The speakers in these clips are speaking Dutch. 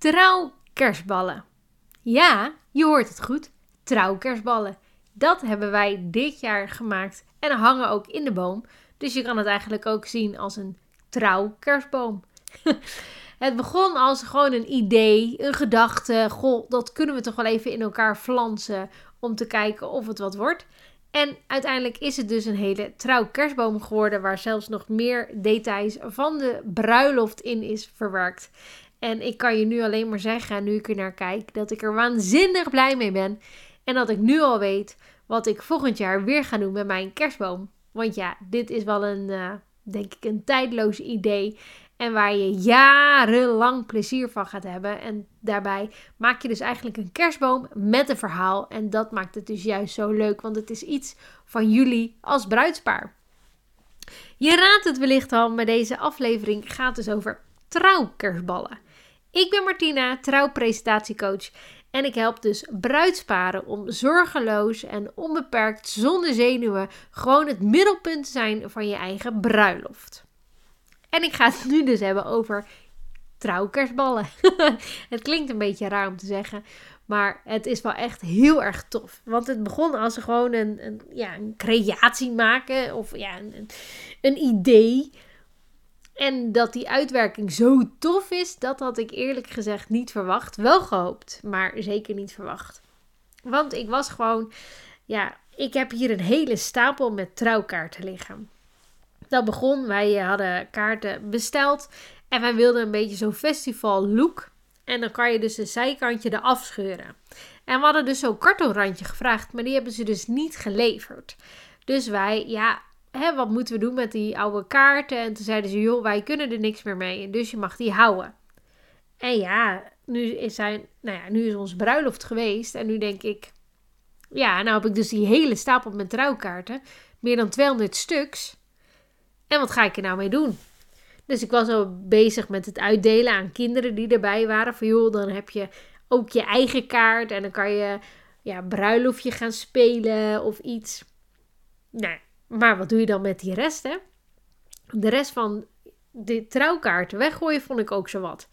Trouwkerstballen. Ja, je hoort het goed. Trouwkerstballen. Dat hebben wij dit jaar gemaakt en hangen ook in de boom. Dus je kan het eigenlijk ook zien als een trouwkerstboom. het begon als gewoon een idee, een gedachte. Goh, dat kunnen we toch wel even in elkaar flansen om te kijken of het wat wordt. En uiteindelijk is het dus een hele trouw kerstboom geworden, waar zelfs nog meer details van de bruiloft in is verwerkt. En ik kan je nu alleen maar zeggen, nu ik er naar kijk, dat ik er waanzinnig blij mee ben. En dat ik nu al weet wat ik volgend jaar weer ga doen met mijn kerstboom. Want ja, dit is wel een, uh, denk ik, een tijdloos idee. En waar je jarenlang plezier van gaat hebben. En daarbij maak je dus eigenlijk een kerstboom met een verhaal. En dat maakt het dus juist zo leuk. Want het is iets van jullie als bruidspaar. Je raadt het wellicht al, maar deze aflevering gaat dus over trouwkerstballen. Ik ben Martina, trouwpresentatiecoach. En ik help dus bruidsparen om zorgeloos en onbeperkt zonder zenuwen gewoon het middelpunt te zijn van je eigen bruiloft. En ik ga het nu dus hebben over trouwkerstballen. het klinkt een beetje raar om te zeggen, maar het is wel echt heel erg tof. Want het begon als gewoon een, een, ja, een creatie maken of ja, een, een idee. En dat die uitwerking zo tof is, dat had ik eerlijk gezegd niet verwacht. Wel gehoopt, maar zeker niet verwacht. Want ik was gewoon, ja, ik heb hier een hele stapel met trouwkaarten liggen. Dat begon, wij hadden kaarten besteld en wij wilden een beetje zo'n festival look. En dan kan je dus een zijkantje eraf scheuren. En we hadden dus zo'n kartonrandje gevraagd, maar die hebben ze dus niet geleverd. Dus wij, ja, hè, wat moeten we doen met die oude kaarten? En toen zeiden ze, joh, wij kunnen er niks meer mee, dus je mag die houden. En ja, nu is, zijn, nou ja, nu is onze bruiloft geweest en nu denk ik, ja, nou heb ik dus die hele stapel met trouwkaarten, meer dan 200 stuks. En wat ga ik er nou mee doen? Dus ik was al bezig met het uitdelen aan kinderen die erbij waren. Van joh, dan heb je ook je eigen kaart en dan kan je ja, bruiloftje gaan spelen of iets. Nou, maar wat doe je dan met die rest, hè? De rest van de trouwkaarten weggooien vond ik ook zo wat.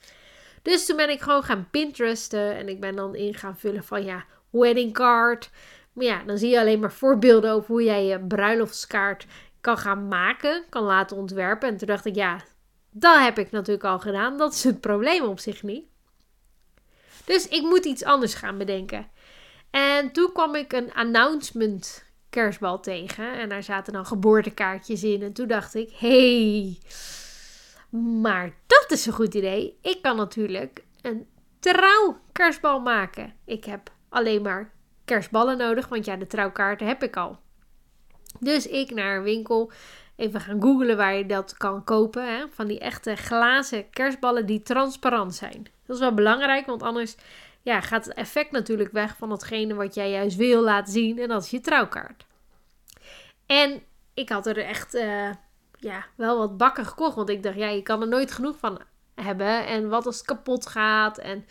Dus toen ben ik gewoon gaan Pinteresten en ik ben dan in gaan vullen van ja, wedding card. Maar ja, dan zie je alleen maar voorbeelden over hoe jij je bruiloftskaart kan gaan maken, kan laten ontwerpen. En toen dacht ik, ja, dat heb ik natuurlijk al gedaan. Dat is het probleem op zich niet. Dus ik moet iets anders gaan bedenken. En toen kwam ik een announcement kerstbal tegen. En daar zaten dan geboortekaartjes in. En toen dacht ik, hey, maar dat is een goed idee. Ik kan natuurlijk een trouw kerstbal maken. Ik heb alleen maar kerstballen nodig, want ja, de trouwkaarten heb ik al. Dus ik naar een winkel even gaan googlen waar je dat kan kopen. Hè? Van die echte glazen kerstballen die transparant zijn. Dat is wel belangrijk, want anders ja, gaat het effect natuurlijk weg van datgene wat jij juist wil laten zien. En dat is je trouwkaart. En ik had er echt uh, ja, wel wat bakken gekocht. Want ik dacht, ja, je kan er nooit genoeg van hebben. En wat als het kapot gaat. En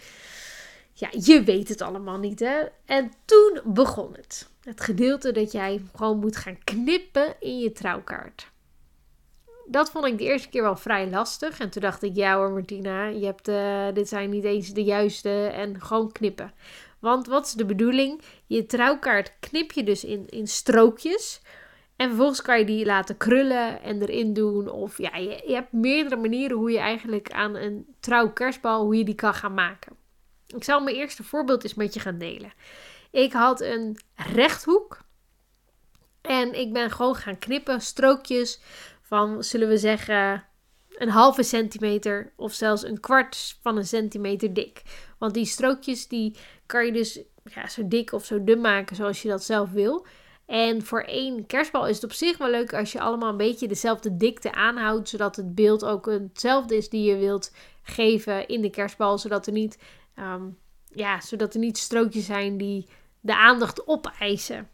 ja, je weet het allemaal niet, hè. En toen begon het. Het gedeelte dat jij gewoon moet gaan knippen in je trouwkaart. Dat vond ik de eerste keer wel vrij lastig. En toen dacht ik, ja hoor Martina, je hebt, uh, dit zijn niet eens de juiste. En gewoon knippen. Want wat is de bedoeling? Je trouwkaart knip je dus in, in strookjes. En vervolgens kan je die laten krullen en erin doen. Of ja, je, hebt meerdere manieren hoe je eigenlijk aan een trouw kerstbal, hoe je die kan gaan maken. Ik zal mijn eerste voorbeeld eens met je gaan delen. Ik had een rechthoek. En ik ben gewoon gaan knippen, strookjes van, zullen we zeggen, een halve centimeter of zelfs een kwart van een centimeter dik. Want die strookjes die kan je dus ja, zo dik of zo dun maken zoals je dat zelf wil. En voor één kerstbal is het op zich wel leuk als je allemaal een beetje dezelfde dikte aanhoudt, zodat het beeld ook hetzelfde is die je wilt geven in de kerstbal, zodat er niet, ehm, ja, zodat er niet strookjes zijn die de aandacht opeisen,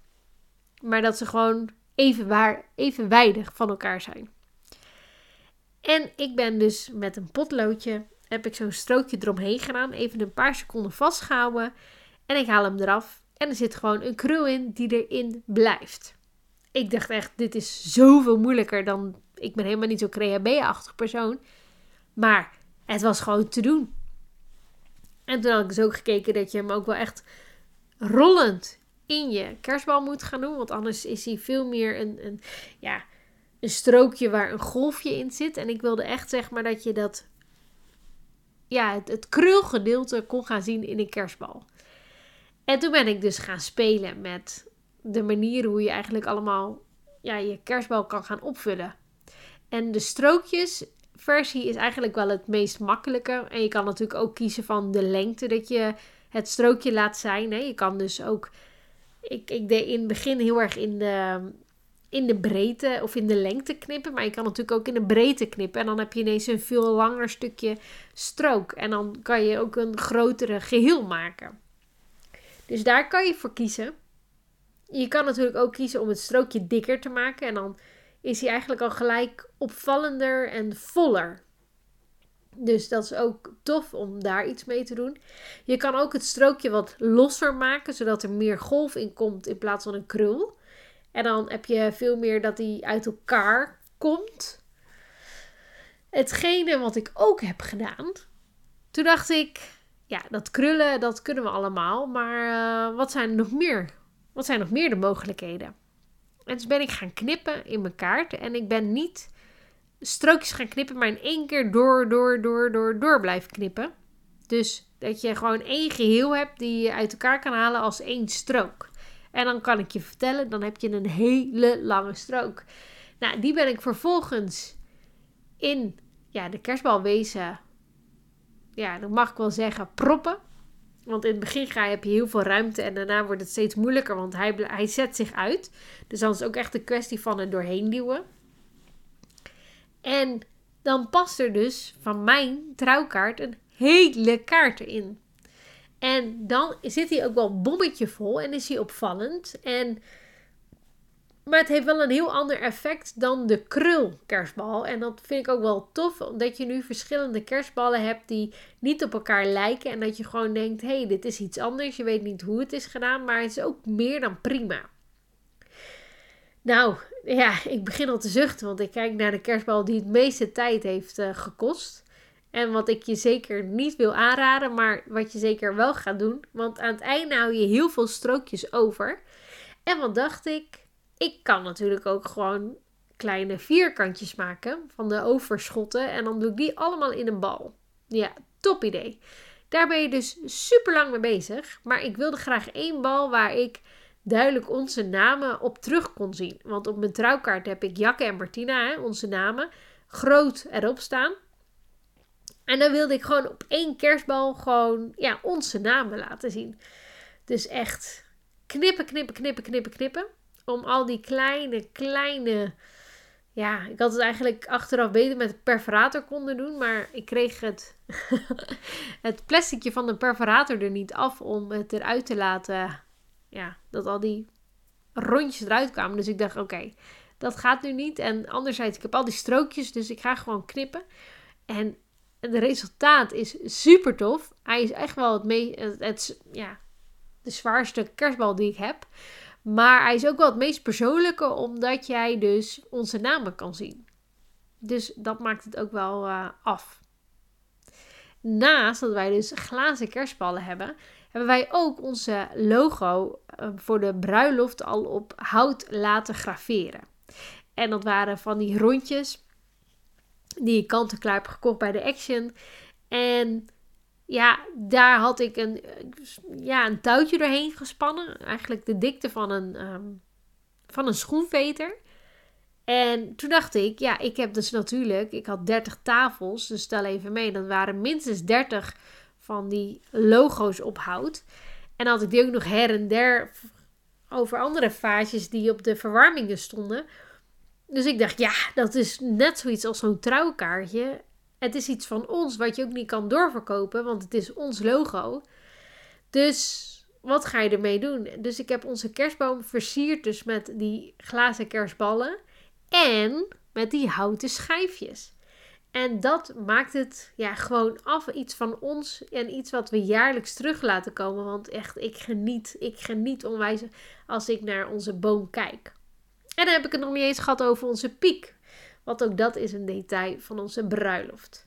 maar dat ze gewoon even evenwijdig van elkaar zijn. En ik ben dus met een potloodje, heb ik zo'n strookje eromheen gedaan, even een paar seconden vastgehouden en ik haal hem eraf en er zit gewoon een krul in die erin blijft. Ik dacht echt, dit is zoveel moeilijker dan. Ik ben helemaal niet zo'n creab-achtig persoon. Maar het was gewoon te doen. En toen had ik dus ook gekeken dat je hem ook wel echt rollend je kerstbal moet gaan doen. Want anders is hij veel meer een, een, ja, een strookje waar een golfje in zit. En ik wilde echt zeg maar dat je dat, ja, het, krulgedeelte kon gaan zien in een kerstbal. En toen ben ik dus gaan spelen met de manier hoe je eigenlijk allemaal ja, je kerstbal kan gaan opvullen. En de strookjes versie is eigenlijk wel het meest makkelijke. En je kan natuurlijk ook kiezen van de lengte dat je het strookje laat zijn. Je kan dus ook. Ik, ik deed in het begin heel erg in de, in de breedte of in de lengte knippen. Maar je kan natuurlijk ook in de breedte knippen. En dan heb je ineens een veel langer stukje strook. En dan kan je ook een grotere geheel maken. Dus daar kan je voor kiezen. Je kan natuurlijk ook kiezen om het strookje dikker te maken. En dan is hij eigenlijk al gelijk opvallender en voller. Dus dat is ook tof om daar iets mee te doen. Je kan ook het strookje wat losser maken, zodat er meer golf in komt in plaats van een krul. En dan heb je veel meer dat hij uit elkaar komt. Hetgene wat ik ook heb gedaan. Toen dacht ik, ja, dat krullen, dat kunnen we allemaal. Maar uh, wat zijn er nog meer? Wat zijn nog meer de mogelijkheden? En dus ben ik gaan knippen in mijn kaart. En ik ben niet strookjes gaan knippen, maar in één keer door, door, door, door, door blijven knippen. Dus dat je gewoon één geheel hebt die je uit elkaar kan halen als één strook. En dan kan ik je vertellen, dan heb je een hele lange strook. Nou, die ben ik vervolgens in ja, de kerstbalwezen, ja, dat mag ik wel zeggen, proppen. Want in het begin ga heb je heel veel ruimte en daarna wordt het steeds moeilijker, want hij, hij zet zich uit. Dus dan is het ook echt een kwestie van er doorheen duwen. En dan past er dus van mijn trouwkaart een hele kaart in. En dan zit hij ook wel bommetje vol en is hij opvallend. En maar het heeft wel een heel ander effect dan de krul kerstbal. En dat vind ik ook wel tof, omdat je nu verschillende kerstballen hebt die niet op elkaar lijken. En dat je gewoon denkt, hé, hey, dit is iets anders. Je weet niet hoe het is gedaan, maar het is ook meer dan prima. Nou, ja, ik begin al te zuchten, want ik kijk naar de kerstbal die het meeste tijd heeft uh, gekost. En wat ik je zeker niet wil aanraden, maar wat je zeker wel gaat doen. Want aan het einde hou je heel veel strookjes over. En wat dacht ik? Ik kan natuurlijk ook gewoon kleine vierkantjes maken van de overschotten. En dan doe ik die allemaal in een bal. Ja, top idee. Daar ben je dus super lang mee bezig. Maar ik wilde graag één bal waar ik duidelijk onze namen op terug kon zien. Want op mijn trouwkaart heb ik Jakke en Martina, hè, onze namen, groot erop staan. En dan wilde ik gewoon op één kerstbal gewoon ja, onze namen laten zien. Dus echt knippen, knippen, knippen, knippen, knippen om al die kleine, kleine. Ja, ik had het eigenlijk achteraf beter met de perforator konden doen. Maar ik kreeg het, het plasticje van de perforator er niet af om het eruit te laten. Ja, dat al die rondjes eruit kwamen. Dus ik dacht, oké, dat gaat nu niet. En anderzijds, ik heb al die strookjes, dus ik ga gewoon knippen. En het resultaat is super tof. Hij is echt wel het, meest, het, ja, de zwaarste kerstbal die ik heb. Maar hij is ook wel het meest persoonlijke, omdat jij dus onze namen kan zien. Dus dat maakt het ook wel uh, af. Naast dat wij dus glazen kerstballen hebben, hebben wij ook onze logo uh, voor de bruiloft al op hout laten graveren. En dat waren van die rondjes die ik kant-en-klaar heb gekocht bij de Action. En ja, daar had ik een, ja, een touwtje doorheen gespannen. Eigenlijk de dikte van een, um, van een schoenveter. En toen dacht ik, ja, ik heb dus natuurlijk, ik had 30 tafels, dus stel even mee, dat waren minstens 30 van die logo's op hout. En had ik die ook nog her en der over andere vaasjes die op de verwarmingen stonden. Dus ik dacht, ja, dat is net zoiets als zo'n trouwkaartje. Het is iets van ons wat je ook niet kan doorverkopen, want het is ons logo. Dus wat ga je ermee doen? Dus ik heb onze kerstboom versierd dus met die glazen kerstballen en met die houten schijfjes. En dat maakt het ja, gewoon af iets van ons en iets wat we jaarlijks terug laten komen. Want echt, ik geniet, ik geniet onwijs als ik naar onze boom kijk. En dan heb ik het nog niet eens gehad over onze piek. Want ook dat is een detail van onze bruiloft.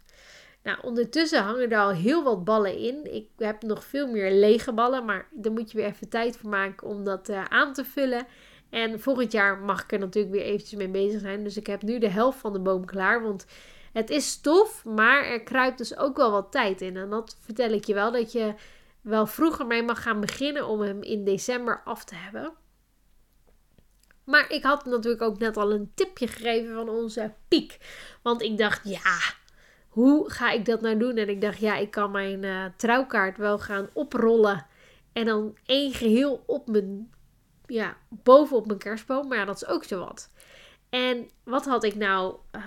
Nou, ondertussen hangen er al heel wat ballen in. Ik heb nog veel meer lege ballen, maar daar moet je weer even tijd voor maken om dat uh, aan te vullen. En volgend jaar mag ik er natuurlijk weer eventjes mee bezig zijn. Dus ik heb nu de helft van de boom klaar. Want het is stof, maar er kruipt dus ook wel wat tijd in. En dat vertel ik je wel, dat je wel vroeger mee mag gaan beginnen om hem in december af te hebben. Maar ik had natuurlijk ook net al een tipje gegeven van onze piek. Want ik dacht, ja, hoe ga ik dat nou doen? En ik dacht, ja, ik kan mijn uh, trouwkaart wel gaan oprollen. En dan één geheel op mijn, ja, bovenop mijn kerstboom. Maar ja, dat is ook zo wat. En wat had ik nou uh,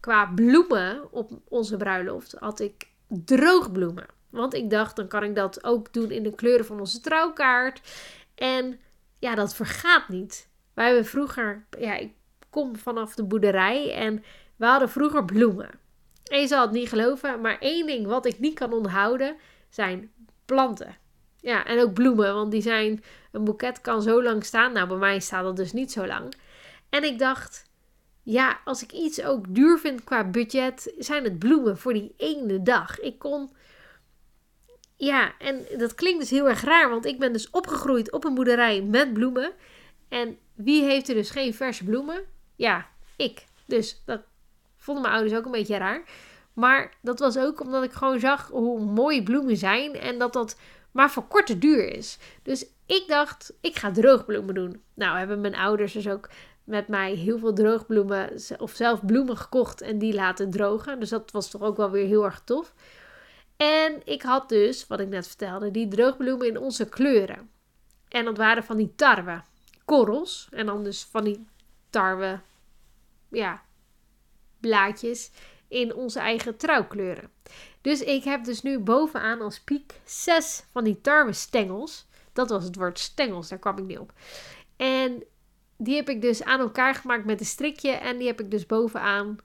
qua bloemen op onze bruiloft? Had ik droogbloemen. Want ik dacht, dan kan ik dat ook doen in de kleuren van onze trouwkaart. En ja, dat vergaat niet. Wij hebben vroeger, ja, ik kom vanaf de boerderij en we hadden vroeger bloemen. En je zal het niet geloven, maar één ding wat ik niet kan onthouden zijn planten. Ja, en ook bloemen, want die zijn, een boeket kan zo lang staan. Nou, bij mij staat dat dus niet zo lang. En ik dacht, ja, als ik iets ook duur vind qua budget, zijn het bloemen voor die ene dag. Ik kon, ja, en dat klinkt dus heel erg raar, want ik ben dus opgegroeid op een boerderij met bloemen. En wie heeft er dus geen verse bloemen? Ja, ik. Dus dat vonden mijn ouders ook een beetje raar. Maar dat was ook omdat ik gewoon zag hoe mooi bloemen zijn en dat dat maar voor korte duur is. Dus ik dacht, ik ga droogbloemen doen. Nou, hebben mijn ouders dus ook met mij heel veel droogbloemen of zelf bloemen gekocht en die laten drogen. Dus dat was toch ook wel weer heel erg tof. En ik had dus, wat ik net vertelde, die droogbloemen in onze kleuren. En dat waren van die tarwe korrels. En dan dus van die tarwe, ja, blaadjes in onze eigen trouwkleuren. Dus ik heb dus nu bovenaan als piek zes van die tarwe stengels. Dat was het woord stengels, daar kwam ik niet op. En die heb ik dus aan elkaar gemaakt met een strikje. En die heb ik dus bovenaan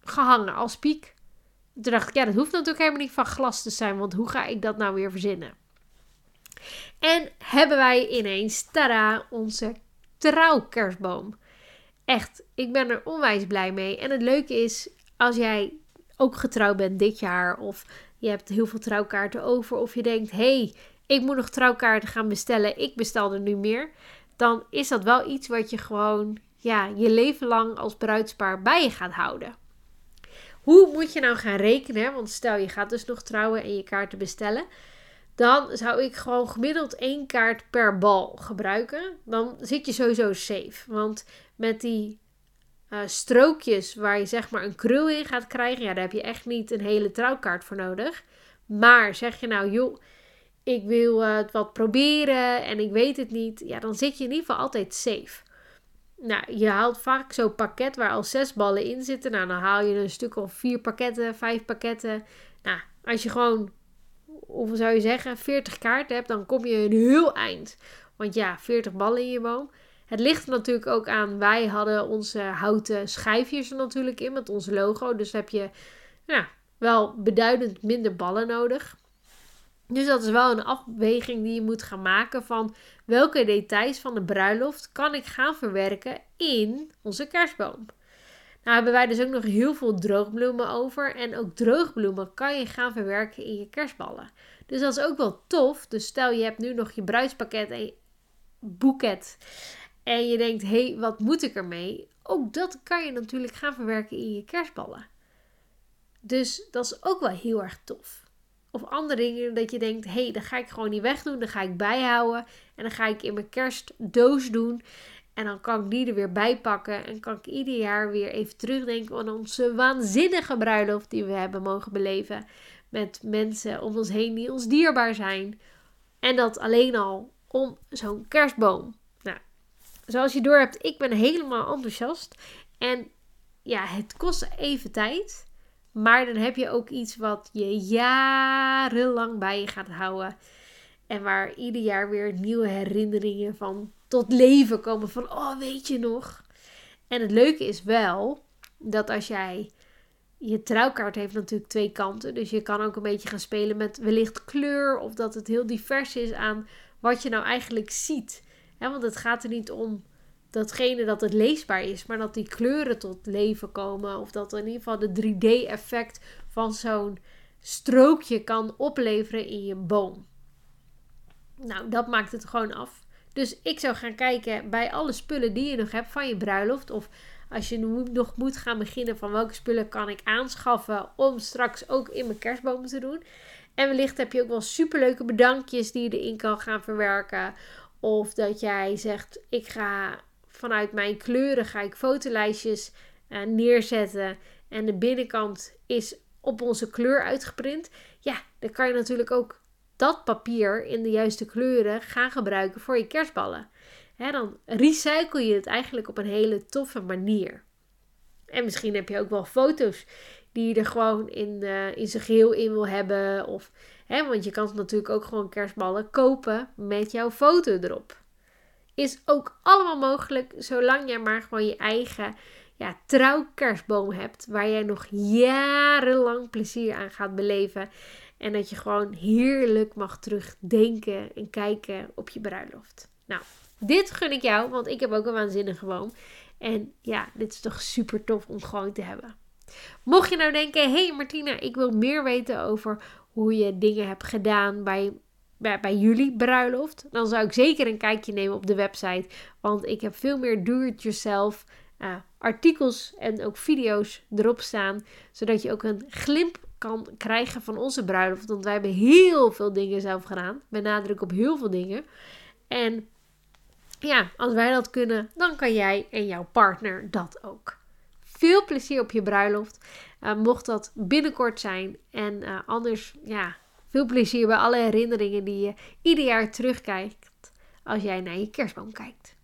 gehangen als piek. Toen dacht ik, ja, dat hoeft natuurlijk helemaal niet van glas te zijn. Want hoe ga ik dat nou weer verzinnen? En hebben wij ineens, tada, onze trouwkerstboom. Echt, ik ben er onwijs blij mee. En het leuke is, als jij ook getrouwd bent dit jaar, of je hebt heel veel trouwkaarten over, of je denkt, hey, ik moet nog trouwkaarten gaan bestellen, ik bestel er nu meer, dan is dat wel iets wat je gewoon ja, je leven lang als bruidspaar bij je gaat houden. Hoe moet je nou gaan rekenen? Want stel je gaat dus nog trouwen en je kaarten bestellen dan zou ik gewoon gemiddeld één kaart per bal gebruiken. Dan zit je sowieso safe. Want met die uh, strookjes waar je zeg maar een krul in gaat krijgen, ja, daar heb je echt niet een hele trouwkaart voor nodig. Maar zeg je nou, joh, ik wil uh, het wat proberen en ik weet het niet, ja, dan zit je in ieder geval altijd safe. Nou, je haalt vaak zo'n pakket waar al zes ballen in zitten. Nou, dan haal je een stuk of vier pakketten, vijf pakketten. Nou, als je gewoon hoeveel zou je zeggen, 40 kaarten hebt, dan kom je een heel eind. Want ja, 40 ballen in je boom. Het ligt er natuurlijk ook aan, wij hadden onze houten schijfjes er natuurlijk in met ons logo. Dus heb je ja, wel beduidend minder ballen nodig. Dus dat is wel een afweging die je moet gaan maken van welke details van de bruiloft kan ik gaan verwerken in onze kerstboom. Nou hebben wij dus ook nog heel veel droogbloemen over. En ook droogbloemen kan je gaan verwerken in je kerstballen. Dus dat is ook wel tof. Dus stel je hebt nu nog je bruidspakket en boeket. En je denkt, hé, hey, wat moet ik ermee? Ook dat kan je natuurlijk gaan verwerken in je kerstballen. Dus dat is ook wel heel erg tof. Of andere dingen dat je denkt, hé, hey, dat ga ik gewoon niet wegdoen. Dan ga ik bijhouden. En dan ga ik in mijn kerstdoos doen. En dan kan ik die er weer bij pakken. En kan ik ieder jaar weer even terugdenken aan onze waanzinnige bruiloft die we hebben mogen beleven. Met mensen om ons heen die ons dierbaar zijn. En dat alleen al om zo'n kerstboom. Nou, zoals je door hebt, ik ben helemaal enthousiast. En ja, het kost even tijd. Maar dan heb je ook iets wat je jarenlang bij je gaat houden. En waar ieder jaar weer nieuwe herinneringen van tot leven komen. Van, oh, weet je nog? En het leuke is wel dat als jij. Je trouwkaart heeft natuurlijk twee kanten. Dus je kan ook een beetje gaan spelen met wellicht kleur. Of dat het heel divers is aan wat je nou eigenlijk ziet. want het gaat er niet om datgene dat het leesbaar is. Maar dat die kleuren tot leven komen. Of dat in ieder geval de 3D-effect van zo'n strookje kan opleveren in je boom. Nou, dat maakt het gewoon af. Dus ik zou gaan kijken bij alle spullen die je nog hebt van je bruiloft. Of als je nog moet gaan beginnen van welke spullen kan ik aanschaffen om straks ook in mijn kerstboom te doen. En wellicht heb je ook wel superleuke bedankjes die je erin kan gaan verwerken. Of dat jij zegt, ik ga vanuit mijn kleuren ga ik fotolijstjes uh, neerzetten. En de binnenkant is op onze kleur uitgeprint. Ja, dan kan je natuurlijk ook dat papier in de juiste kleuren gaan gebruiken voor je kerstballen. dan recycle je het eigenlijk op een hele toffe manier. En misschien heb je ook wel foto's die je er gewoon in, uh, in zijn geheel in wil hebben. Of, hè, want je kan natuurlijk ook gewoon kerstballen kopen met jouw foto erop. Is ook allemaal mogelijk, zolang jij maar gewoon je eigen ja, trouw kerstboom hebt. Waar jij nog jarenlang plezier aan gaat beleven. En dat je gewoon heerlijk mag terugdenken en kijken op je bruiloft. Nou, dit gun ik jou, want ik heb ook een waanzinnige boom. En ja, dit is toch super tof om gewoon te hebben. Mocht je nou denken, hey Martina, ik wil meer weten over hoe je dingen hebt gedaan bij, bij, bij jullie bruiloft, dan zou ik zeker een kijkje nemen op de website. Want ik heb veel meer do-it-yourself uh, artikels en ook video's erop staan, zodat je ook een glimp kan krijgen van onze bruiloft. Want wij hebben heel veel dingen zelf gedaan, met nadruk op heel veel dingen. En ja, als wij dat kunnen, dan kan jij en jouw partner dat ook. Veel plezier op je bruiloft. Uh, mocht dat binnenkort zijn. En uh, anders, ja, veel plezier bij alle herinneringen die je ieder jaar terugkijkt als jij naar je kerstboom kijkt.